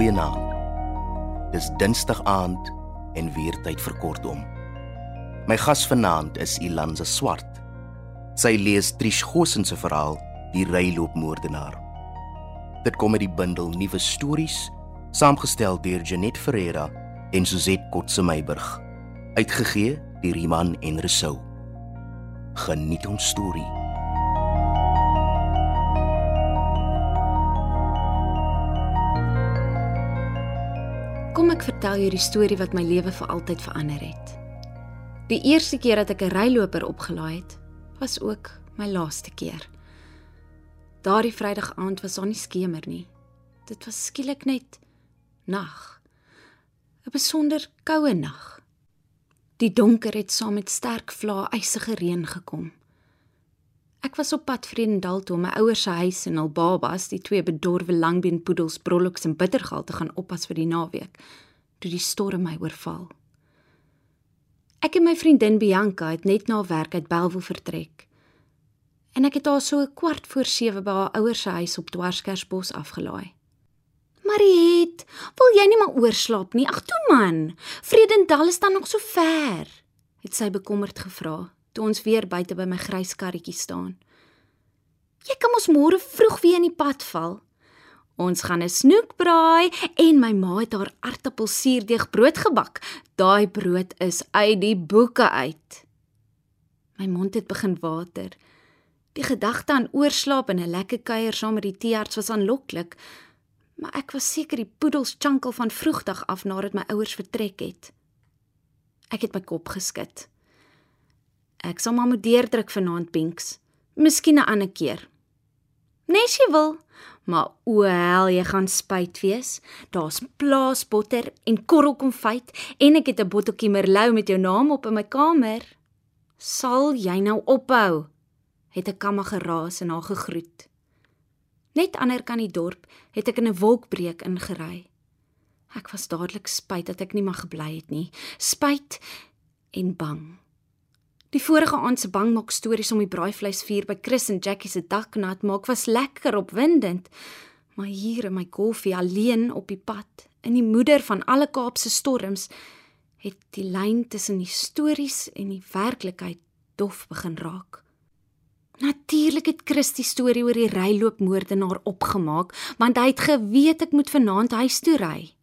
Goeienaand. Dis Dinsdag aand en weer tyd vir kortom. My gas vanaand is Ilanza Swart. Sy lees Trish Gosen se verhaal Die ryloopmoordenaar. Dit kom uit die bundel Nuwe Stories, saamgestel deur Janet Ferreira en Suzette Kotse Meiburg, uitgegee deur Iman en Resou. Geniet ons storie. Kom ek vertel jou die storie wat my lewe vir altyd verander het. Die eerste keer dat ek 'n ryloper opgelaai het, was ook my laaste keer. Daardie Vrydag aand was daar nie skemer nie. Dit was skielik net nag. 'n Besonder koue nag. Die donker het saam met sterk vlae ysige reën gekom. Ek was op pad Vredendal toe om my ouers se huis en hul babas, die twee bedorwe langbeenpoedels Brollox en Bittergal te gaan oppas vir die naweek, toe die storm my oorval. Ek en my vriendin Bianca het net na werk uit Belwel vertrek. En ek het haar so 'n kwart voor 7 by haar ouers se huis op Dwarskersbos afgelaai. Mariet, wil jy nie maar oorslaap nie? Ag toe man. Vredendal is dan nog so ver, het sy bekommerd gevra toe ons weer buite by my grys karretjie staan. Jy kan mos môre vroeg weer in die pad val. Ons gaan 'n snoek braai en my ma het haar aartappelsuurdeeg brood gebak. Daai brood is uit die boeke uit. My mond het begin water. Die gedagte aan oorslaap en 'n lekker kuier saam met die teearts was aanloklik, maar ek was seker die poedels chankel van vroegdag af nadat my ouers vertrek het. Ek het my kop geskud. Ek sal maar moet deurdruk vanaand Pinks. Miskien 'n ander keer. Nes jy wil, maar o hel, jy gaan spyt wees. Daar's plaasbotter en korrelkonfyt en ek het 'n botteltjie merlou met jou naam op in my kamer. Sal jy nou ophou? Het 'n kamma geraas en haar gegroet. Net ander kan die dorp het ek in 'n wolkbreek ingery. Ek was dadelik spyt dat ek nie mag gebly het nie. Spyt en bang. Die vorige aand se bangmak stories om die braaivleisvuur by Chris en Jackie se dak nat maak was lekker opwindend. Maar hier in my koffie alleen op die pad, in die moeder van alle Kaapse storms, het die lyn tussen die stories en die werklikheid dof begin raak. Natuurlik het Chris die storie oor die ryloopmoordenaar opgemaak, want hy het geweet ek moet vanaand huis toe ry.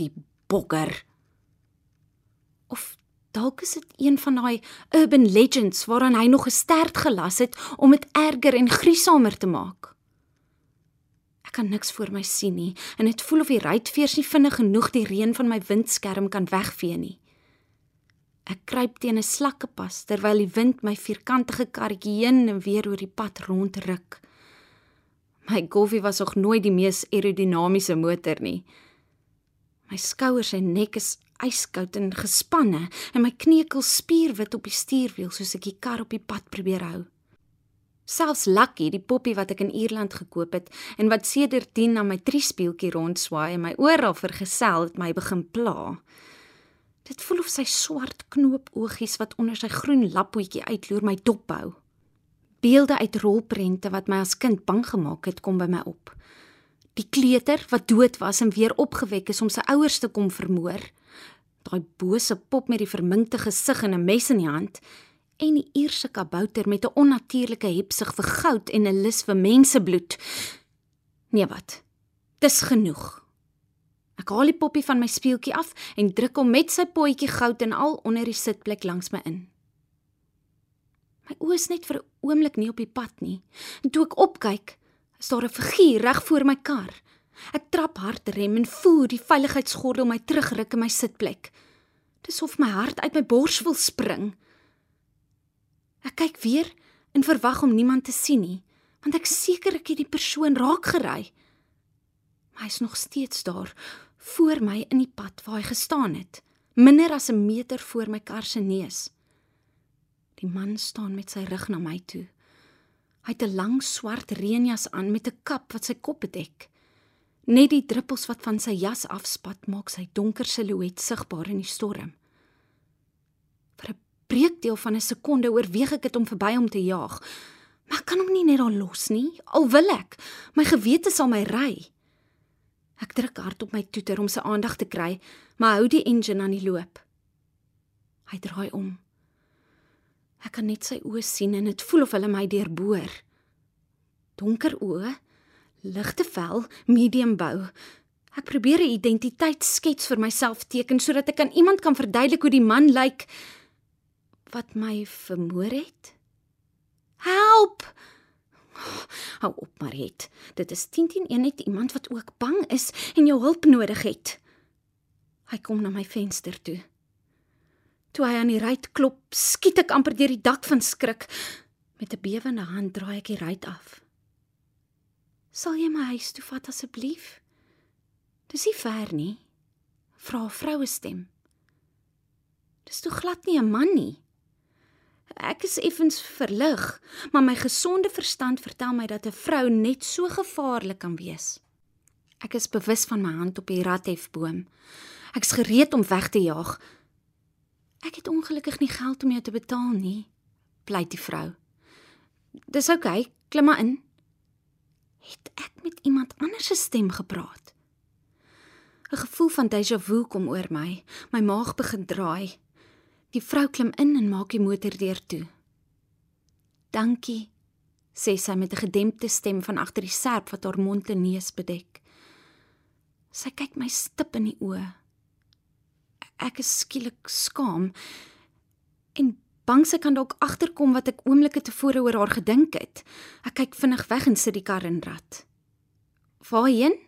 Die bogger. Of Dalk is dit een van daai urban legends waaraan hy nog gesterd gelas het om dit erger en griesamer te maak. Ek kan niks voor my sien nie en dit voel of die ruitveers nie vinnig genoeg die reën van my windskerm kan wegvee nie. Ek kruip teen 'n slakkepas terwyl die wind my vierkantige karretjie heen en weer oor die pad rondruk. My Golfie was nog nooit die mees aerodinamiese motor nie. My skouers en nek is yskoud en gespanne en my kniekel spierwit op die stuurwiel soos ek die kar op die pad probeer hou. Selfs Lucky, die poppie wat ek in Ierland gekoop het en wat sedertdien na my triespieeltjie rondswaai en my oral vergesel het my begin pla. Dit voel of sy swart knoopoogies wat onder sy groen lappoetjie uitloer my dophou. Beelde uit rolprente wat my as kind bang gemaak het kom by my op. Die kleuter wat dood was en weer opgewek is om sy ouers te kom vermoor daai bose pop met die verminkte gesig en 'n mes in die hand en die Ierse kabouter met 'n onnatuurlike hepsig vir goud en 'n lus vir mensebloed. Nee wat? Dis genoeg. Ek haal die poppie van my speeltjie af en druk hom met sy potjie goud en al onder die sitplek langs my in. My oë is net vir 'n oomblik nie op die pad nie. En toe ek opkyk, is daar 'n figuur reg voor my kar. Ek trap hard rem en voel die veiligheidsgordel my terugruk in my sitplek. Dis of my hart uit my bors wil spring. Ek kyk weer en verwag om niemand te sien nie, want ek seker ek het die persoon raak gery. Maar hy's nog steeds daar voor my in die pad waar hy gestaan het, minder as 'n meter voor my kar se neus. Die man staan met sy rug na my toe. Hy het 'n lang swart reënjas aan met 'n kap wat sy kop bedek. Net die druppels wat van sy jas afspat maak sy donker silhouet sigbaar in die storm. Vir 'n breekdeel van 'n sekonde oorweeg ek dit om verby hom te jaag, maar ek kan hom nie net daar los nie. Al wil ek, my gewete sal my ry. Ek druk hard op my toeter om sy aandag te kry, maar hou die engine aan die loop. Hy draai om. Ek kan net sy oë sien en dit voel of hulle my deurboor. Donker oë, ligte vel, medium bou. Ek probeer 'n identiteitsskets vir myself teken sodat ek aan iemand kan verduidelik hoe die man lyk wat my vermoor het. Help! Hou op, Mariet. Dit is 10 teen 1 net iemand wat ook bang is en jou hulp nodig het. Hy kom na my venster toe. Toe hy aan die ruit klop, skiet ek amper deur die dak van skrik. Met 'n bewende hand draai ek die ruit af. Sal jy my huis toe vat asseblief? Dis nie ver nie. Vra 'n vroue stem. Dis toe glad nie 'n man nie. Ek is effens verlig, maar my gesonde verstand vertel my dat 'n vrou net so gevaarlik kan wees. Ek is bewus van my hand op die rathefboom. Ek is gereed om weg te jaag. Ek het ongelukkig nie geld om jou te betaal nie, pleit die vrou. Dis oukei, okay, klim maar in. Het ek met iemand anders se stem gepraat? 'n Gevoel van déjà vu kom oor my. My maag begin draai. Die vrou klim in en maak die motordeur toe. "Dankie," sê sy met 'n gedempte stem van agter die serp wat haar mond en neus bedek. Sy kyk my stip in die oë. Ek is skielik skaam en bang sy kan dalk agterkom wat ek oomblikke tevore oor haar gedink het. Ek kyk vinnig weg en sit die kar in rad. "Waarheen?"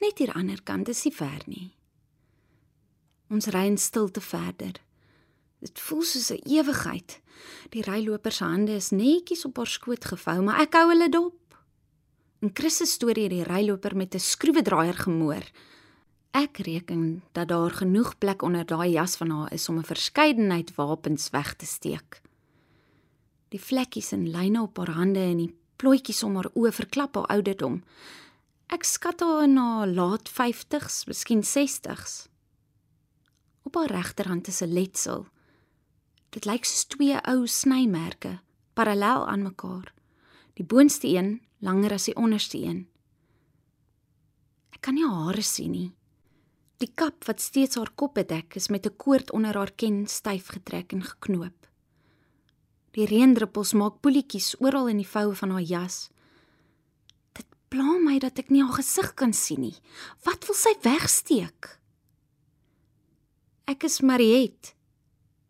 Net hier aan die ander kant, dis nie ver nie. Ons ry in stilte verder. Dit voel soos 'n ewigheid. Die ryloper se hande is netjies op haar skoot gevou, maar ek hou hulle dop. In Chris se storie het die ryloper met 'n skroewedraaier gemoor. Ek reken dat daar genoeg plek onder daai jas van haar is om 'n verskeidenheid wapens weg te steek. Die vlekkies en lyne op haar hande en die plooitjies om haar oë verklap haar ouderdom. Ek skat haar na laat 50s, miskien 60s. Op haar regterhand is 'n letsel. Dit lyk soos twee ou snymerke, parallel aan mekaar. Die boonste een langer as die onderste een. Ek kan nie haar hare sien nie. Die kap wat steeds haar kop bedek is met 'n koord onder haar ken styf getrek en geknoop. Die reendruppels maak poeltjies oral in die voue van haar jas. Dit pla my dat ek nie haar gesig kan sien nie. Wat wil sy wegsteek? Ek is Mariet,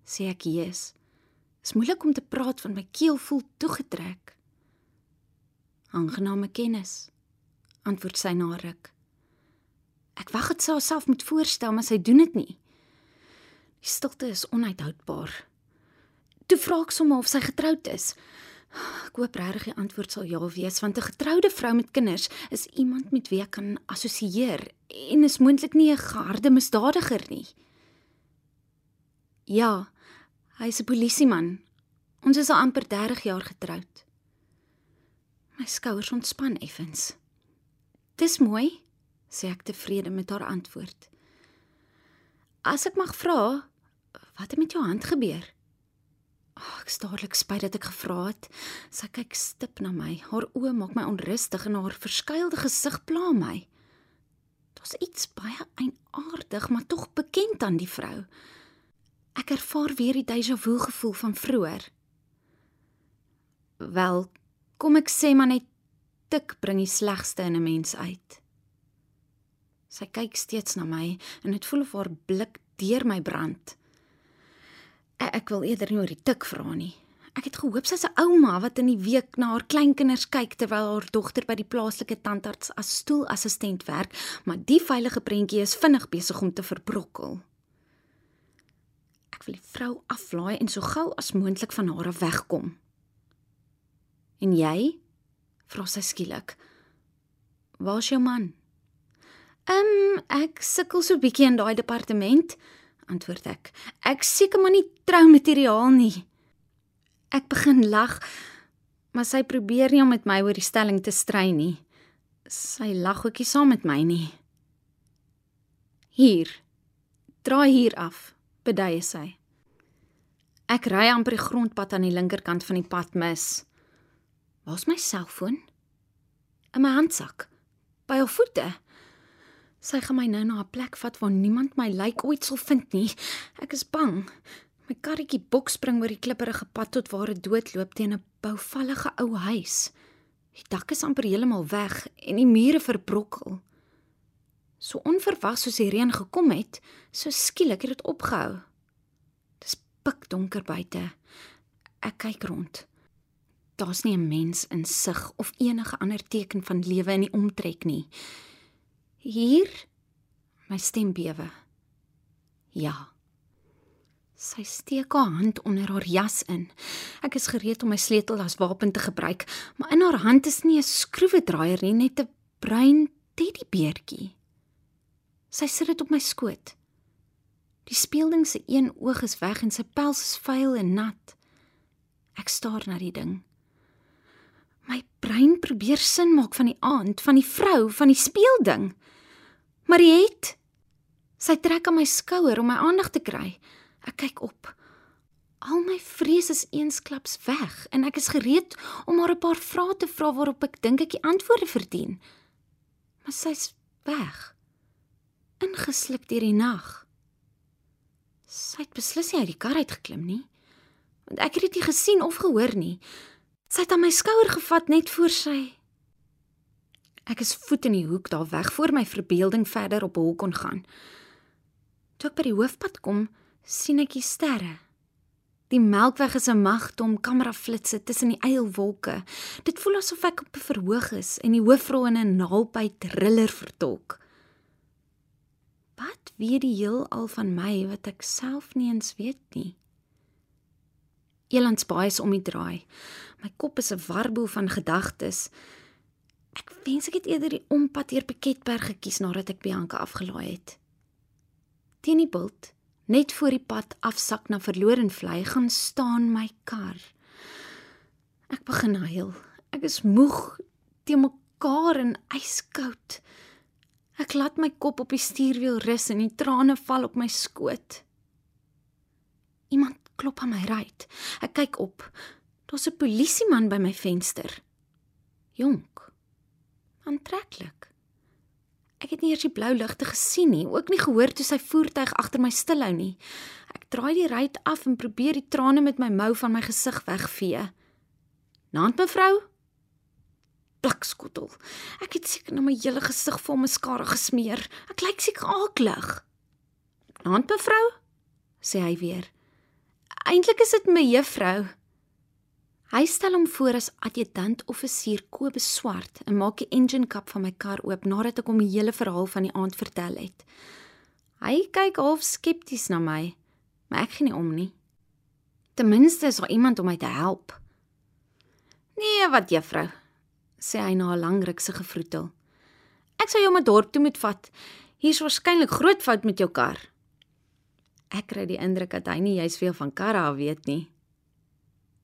sê ek Jesus. Is moeilik om te praat van my keel voel toegetrek. Aangename kennis, antwoord sy na ruk. Ek wag dit sy haarself moet voorstel, maar sy doen dit nie. Die stilte is onuithoudbaar. Toe vra ek sommer of sy getroud is. Ek hoop regtig die antwoord sal ja wees, want 'n getroude vrou met kinders is iemand met wie ek kan assosieer en is moontlik nie 'n geharde misdadiger nie. Ja, hy is 'n polisieman. Ons is al amper 30 jaar getroud. My skouers ontspan effens. Dis mooi, sê ek tevrede met haar antwoord. As ek mag vra, wat het met jou hand gebeur? Oh, ek staarlik spyt dat ek gevra het. Sy kyk stip na my. Haar oë maak my onrustig en haar verskuilde gesig pla my. Daar's iets baie eienaardig, maar tog bekend aan die vrou. Ek ervaar weer die déjà vu gevoel van vroeër. Wel, kom ek sê maar net tik bring die slegste in 'n mens uit. Sy kyk steeds na my en dit voel of haar blik deur my brand. Ek, ek wil eerder nie oor die tik vra nie. Ek het gehoop sy's 'n ouma wat in die week na haar kleinkinders kyk terwyl haar dogter by die plaaslike tandarts as stoelassistent werk, maar die veilige prentjie is vinnig besig om te verbrokkel. Ek wil die vrou aflaai en so gou as moontlik van haar af wegkom. En jy? vra sy skielik. Waar's jou man? Ehm, um, ek sukkel so bietjie in daai departement, antwoord ek. Ek seker maar nie troumateriaal nie. Ek begin lag, maar sy probeer nie om met my oor die stelling te stry nie. Sy lag ookie saam met my nie. Hier. Draai hier af beduie sy. Ek ry amper die grondpad aan die linkerkant van die pad mis. Waar's my selfoon? In my handsak. By haar voete. Sy gaan my nou na 'n plek vat waar niemand my lijk ooit sal vind nie. Ek is bang. My karretjie bokspring oor die klipperige pad tot waar dit doodloop teen 'n bouvallige ou huis. Die dak is amper heeltemal weg en die mure verbrokkel. So onverwags soos die reën gekom het, so skielik het dit opgehou. Dis pikdonker buite. Ek kyk rond. Daar's nie 'n mens in sig of enige ander teken van lewe in die omtrek nie. Hier my stem bewe. Ja. Sy steek haar hand onder haar jas in. Ek is gereed om my sleutel as wapen te gebruik, maar in haar hand is nie 'n skroewedraaier nie, net 'n bruin teddybeertjie. Sy sit dit op my skoot. Die speelding se een oog is weg en sy pels is vuil en nat. Ek staar na die ding. My brein probeer sin maak van die aand, van die vrou, van die speelding. Mariet. Sy trek aan my skouer om my aandag te kry. Ek kyk op. Al my vrees is eensklaps weg en ek is gereed om haar 'n paar vrae te vra waarop ek dink ek die antwoorde verdien. Maar sy's weg ingeslip deur die nag. Sy het beslis nie uit die kar uit geklim nie. Want ek het dit nie gesien of gehoor nie. Sy het aan my skouer gevat net voor sy Ek is voet in die hoek daar weg voor my verbeelding verder op hol kon gaan. Toe ek by die hoofpad kom, sien ek die sterre. Die Melkweg is 'n magdom kameraflitsse tussen die eilwolke. Dit voel asof ek op 'n verhoog is en die hoofrol in 'n naalbyt thriller vertolk. Wat weet die heelal van my wat ek self nie eens weet nie? Elandsbaai is om die draai. My kop is 'n warboel van gedagtes. Ek wens ek het eerder die ompad deur Piketberg gekies nadat ek Bianca afgelaai het. Teen die bult, net voor die pad afsak na Verlorenvlei, gaan staan my kar. Ek begin huil. Ek is moeg, te mekaar en yskoud. Ek laat my kop op die stuurwiel rus en die trane val op my skoot. Iemand klop aan my ruit. Ek kyk op. Daar's 'n polisieman by my venster. Jonk. Aantreklik. Ek het nie eers die blou ligte gesien nie, ook nie gehoor toe sy voertuig agter my stilhou nie. Ek draai die ruit af en probeer die trane met my mou van my gesig wegvee. "Naand mevrou?" blikskottel. Ek het seker na my hele gesig vol maskara gesmeer. Ek lyk seker aaklig. "Hand mevrou?" sê hy weer. "Eintlik is dit my juffrou." Hy stel hom voor as adjutant offisier Kobus Swart en maak die engine kap van my kar oop nadat ek hom die hele verhaal van die aand vertel het. Hy kyk half skepties na my, maar ek gee nie om nie. Ten minste is daar iemand om my te help. Nee, wat juffrou, sê hy na 'n lang ruk se gevroetel. Ek sou jou maar dorp toe moet vat. Hier's waarskynlik groot fout met jou kar. Ek kry die indruk dat hy nie juis veel van karre weet nie.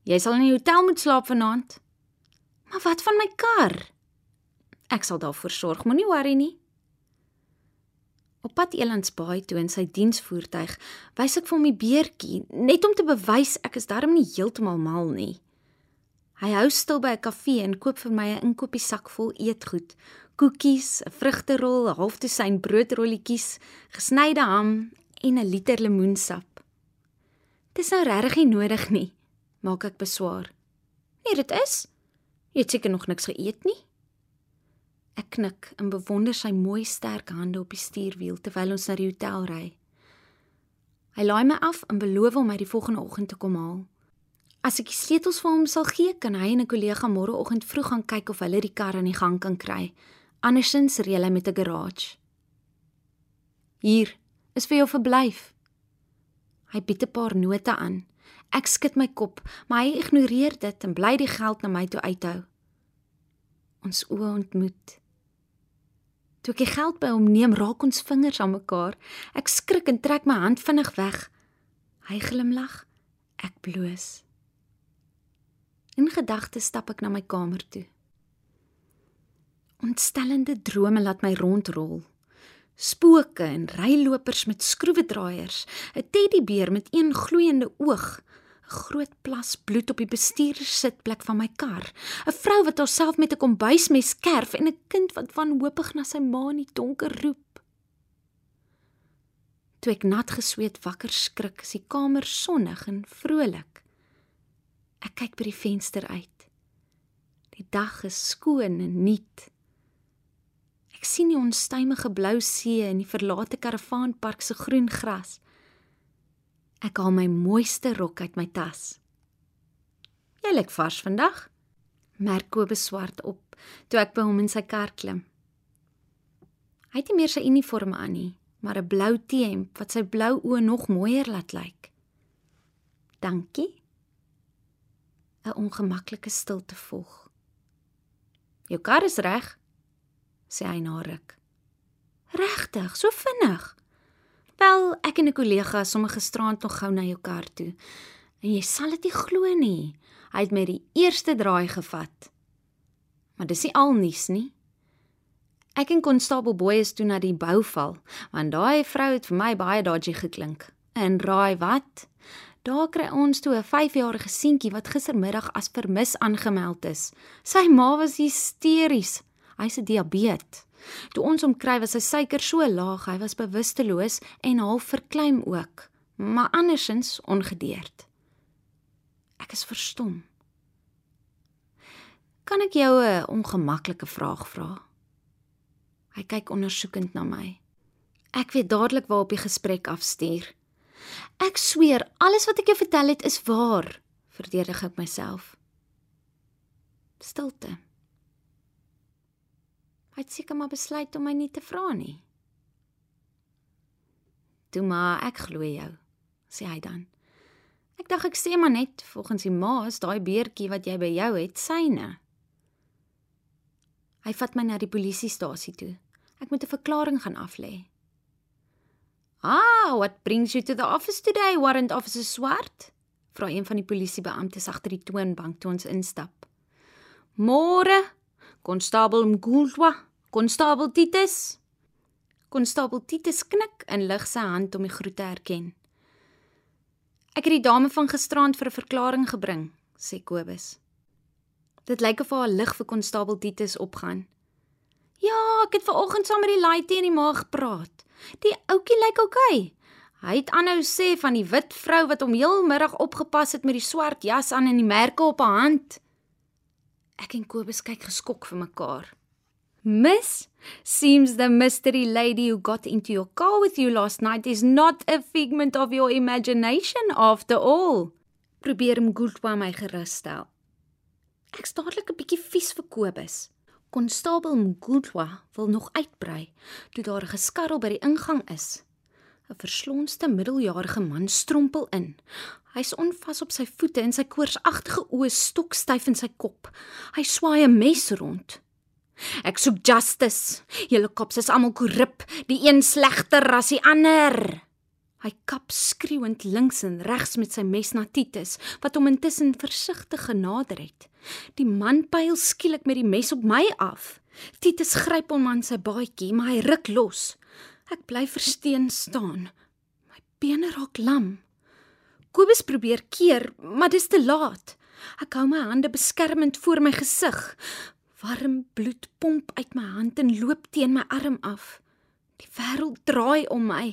Jy sal in die hotel moet slaap vanaand. Maar wat van my kar? Ek sal daarvoor sorg, moenie worry nie. Op pad Elandsbaai toe in sy diensvoertuig, wys ek vir hom die beertjie, net om te bewys ek is darm nie heeltemal mal nie. Hy hou stil by 'n kafee en koop vir my 'n inkopiesak vol eetgoed: koekies, 'n vrugterol, 'n halfdosyn broodrolletjies, gesnyde ham en 'n liter lemoensap. Dis nou regtig nie nodig nie, maak ek beswaar. Nee, dit is. Jy het seker nog niks geëet nie. Ek knik en bewonder sy mooi sterk hande op die stuurwiel terwyl ons na die hotel ry. Hy laai my af en beloof om my die volgende oggend te kom haal. As ek die sleutels vir hom sal gee, kan hy en 'n kollega môreoggend vroeg gaan kyk of hulle die kar aan die gang kan kry. Andersins reël hy met 'n garage. Hier is vir jou verblyf. Hy bied 'n paar note aan. Ek skud my kop, maar hy ignoreer dit en bly die geld na my toe uithou. Ons oë ontmoet. Toe ek die geld by hom neem, raak ons vingers aan mekaar. Ek skrik en trek my hand vinnig weg. Hy glimlag. Ek bloos. In gedagtes stap ek na my kamer toe. Ontstellende drome laat my rondrol. Spooke en rylopers met skroewedraaiers, 'n teddybeer met een gloeiende oog, groot plas bloed op die bestuurdersitplek van my kar, 'n vrou wat haarself met 'n kombuismes kerf en 'n kind wat wanhoopig na sy ma in die donker roep. Toe ek nat gesweet wakker skrik, is die kamer sonnig en vrolik. Ek kyk by die venster uit. Die dag is skoon en nuut. Ek sien die onstuimige blou see en die verlate karavaanpark se groen gras. Ek haal my mooiste rok uit my tas. Jy lyk vars vandag. Merk Kobus swart op toe ek by hom in sy kar klim. Hy het nie meer sy uniform aan nie, maar 'n blou T-hemp wat sy blou oë nog mooier laat lyk. Dankie. 'n Ongemaklike stilte volg. Jou kar is reg, sê hy na ruk. Regtig, so vinnig. Wel, ek en 'n kollega somme gisterand nog gou na jou kar toe. En jy sal dit nie glo nie. Hy het my die eerste draai gevat. Maar dis nie al nuus nie. Ek en konstabel Boy is toe na die bouval, want daai vrou het vir my baie dodgy geklink. En raai wat? Daar kry ons toe 'n 5-jarige seentjie wat gistermiddag as vermis aangemeld is. Sy ma was hysteries. Hy's 'n diabetes. Toe ons hom kry, was sy suiker so laag, hy was bewusteloos en half verkleim ook, maar andersins ongedeerd. Ek is verstom. Kan ek jou 'n ongemaklike vraag vra? Hy kyk ondersoekend na my. Ek weet dadelik waarop die gesprek afstuur. Ek sweer, alles wat ek jou vertel het is waar, verdedig ek myself. Stilte. Hy het seker maar besluit om my nie te vra nie. Toe maar, ek glo jou, sê hy dan. Ek dink ek sê maar net volgens die ma is daai beertjie wat jy by jou het syne. Hy vat my na die polisiestasie toe. Ek moet 'n verklaring gaan aflê. Ah, what brings you to the office today, warrant officer Swart? Vra een van die polisiebeamptes agter die toonbank toe ons instap. Môre, konstabel Mgulwa, konstabel Titus. Konstabel Titus knik en lig sy hand om die groet te herken. Ek het die dame van gisterand vir 'n verklaring gebring, sê Kobus. Dit lyk of haar lig vir konstabel Titus opgaan. Ja, ek het vanoggend saam met die laaitjie in die maag gepraat. Die ouetjie lyk oukei. Okay. Hy het aanhou sê van die wit vrou wat hom heel middag opgepas het met die swart jas aan en die merke op haar hand. Ek en Kobus kyk geskok vir mekaar. Miss, seems the mystery lady who got into your car with you last night is not a figment of your imagination after all. Probeer Mgultwa my gerus stel. Ek staarlik 'n bietjie vies vir Kobus. Konstabel Mgultwa wil nog uitbrei toe daar 'n geskarrel by die ingang is. 'n Verslonste middeljarige man strompel in. Hy's onvas op sy voete en sy koorsagtige oë stokstyf in sy kop. Hy swaai 'n mes rond. Ek soek justice. Julle kops is almal korrup, die een slegter as die ander. Hy kap skreeuend links en regs met sy mes na Titus, wat hom intussen versigtig genader het. Die man pyl skielik met die mes op my af. Titus gryp hom aan sy baadjie, maar hy ruk los. Ek bly versteen staan. My bene raak lam. Kobus probeer keer, maar dis te laat. Ek hou my hande beskermend voor my gesig. Warm bloed pomp uit my hand en loop teen my arm af. Die wêreld draai om my.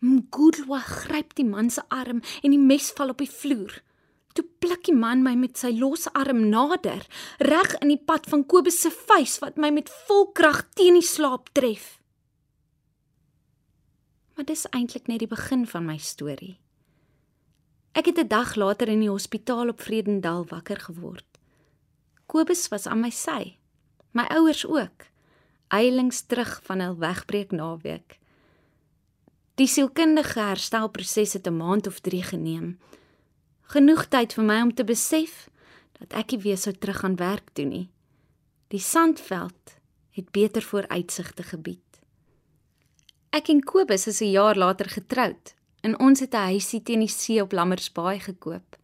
Mgudlwa gryp die man se arm en die mes val op die vloer. Toe pluk die man my met sy losse arm nader, reg in die pad van Kobus se vuis wat my met vol krag teen die slaap tref. Maar dis eintlik net die begin van my storie. Ek het 'n dag later in die hospitaal op Vredendal wakker geword. Kobus was aan my sy. My ouers ook. Eilings terug van hul wegbreek naweek. Die sielkundige herstelproses het 'n maand of 3 geneem. Genoeg tyd vir my om te besef dat ek nie weer sou terug gaan werk toe nie. Die sandveld het beter vooruitsigte gebied. Ek en Kobus is 'n jaar later getroud en ons het 'n huisie teen die see op Lammersbaai gekoop.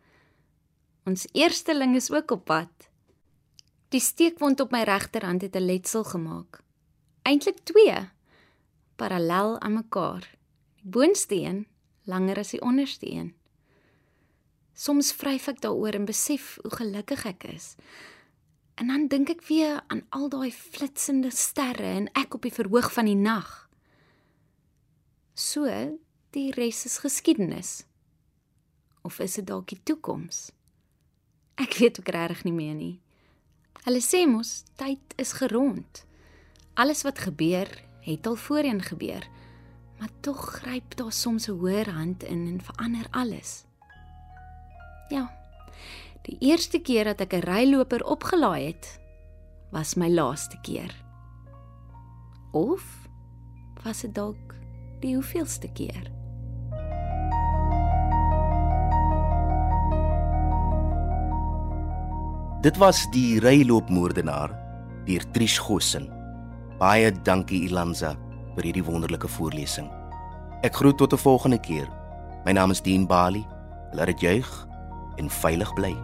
Ons eersteling is ook op pad. Die steekwond op my regterhand het 'n letsel gemaak. Eintlik 2 parallel aan mekaar boonste een langer as die onderste een. Soms vryf ek daaroor en besef hoe gelukkig ek is. En dan dink ek weer aan al daai flitsende sterre en ek op die verhoog van die nag. So die res is geskiedenis. Of is dit dalk die toekoms? Ek weet ook regtig nie meer nie. Hulle sê mos tyd is gerond. Alles wat gebeur, het al voorheen gebeur. Maar tog gryp daar soms 'n hoër hand in en verander alles. Ja. Die eerste keer dat ek 'n ryloper opgelaai het, was my laaste keer. Of was dit dalk die hoeveelste keer? Dit was die ryloopmoordenaar, deur Trish Gossen. Baie dankie Ilanza vir hierdie wonderlike voorlesing. Ek groet tot 'n volgende keer. My naam is Dean Bali. Laat dit juig en veilig bly.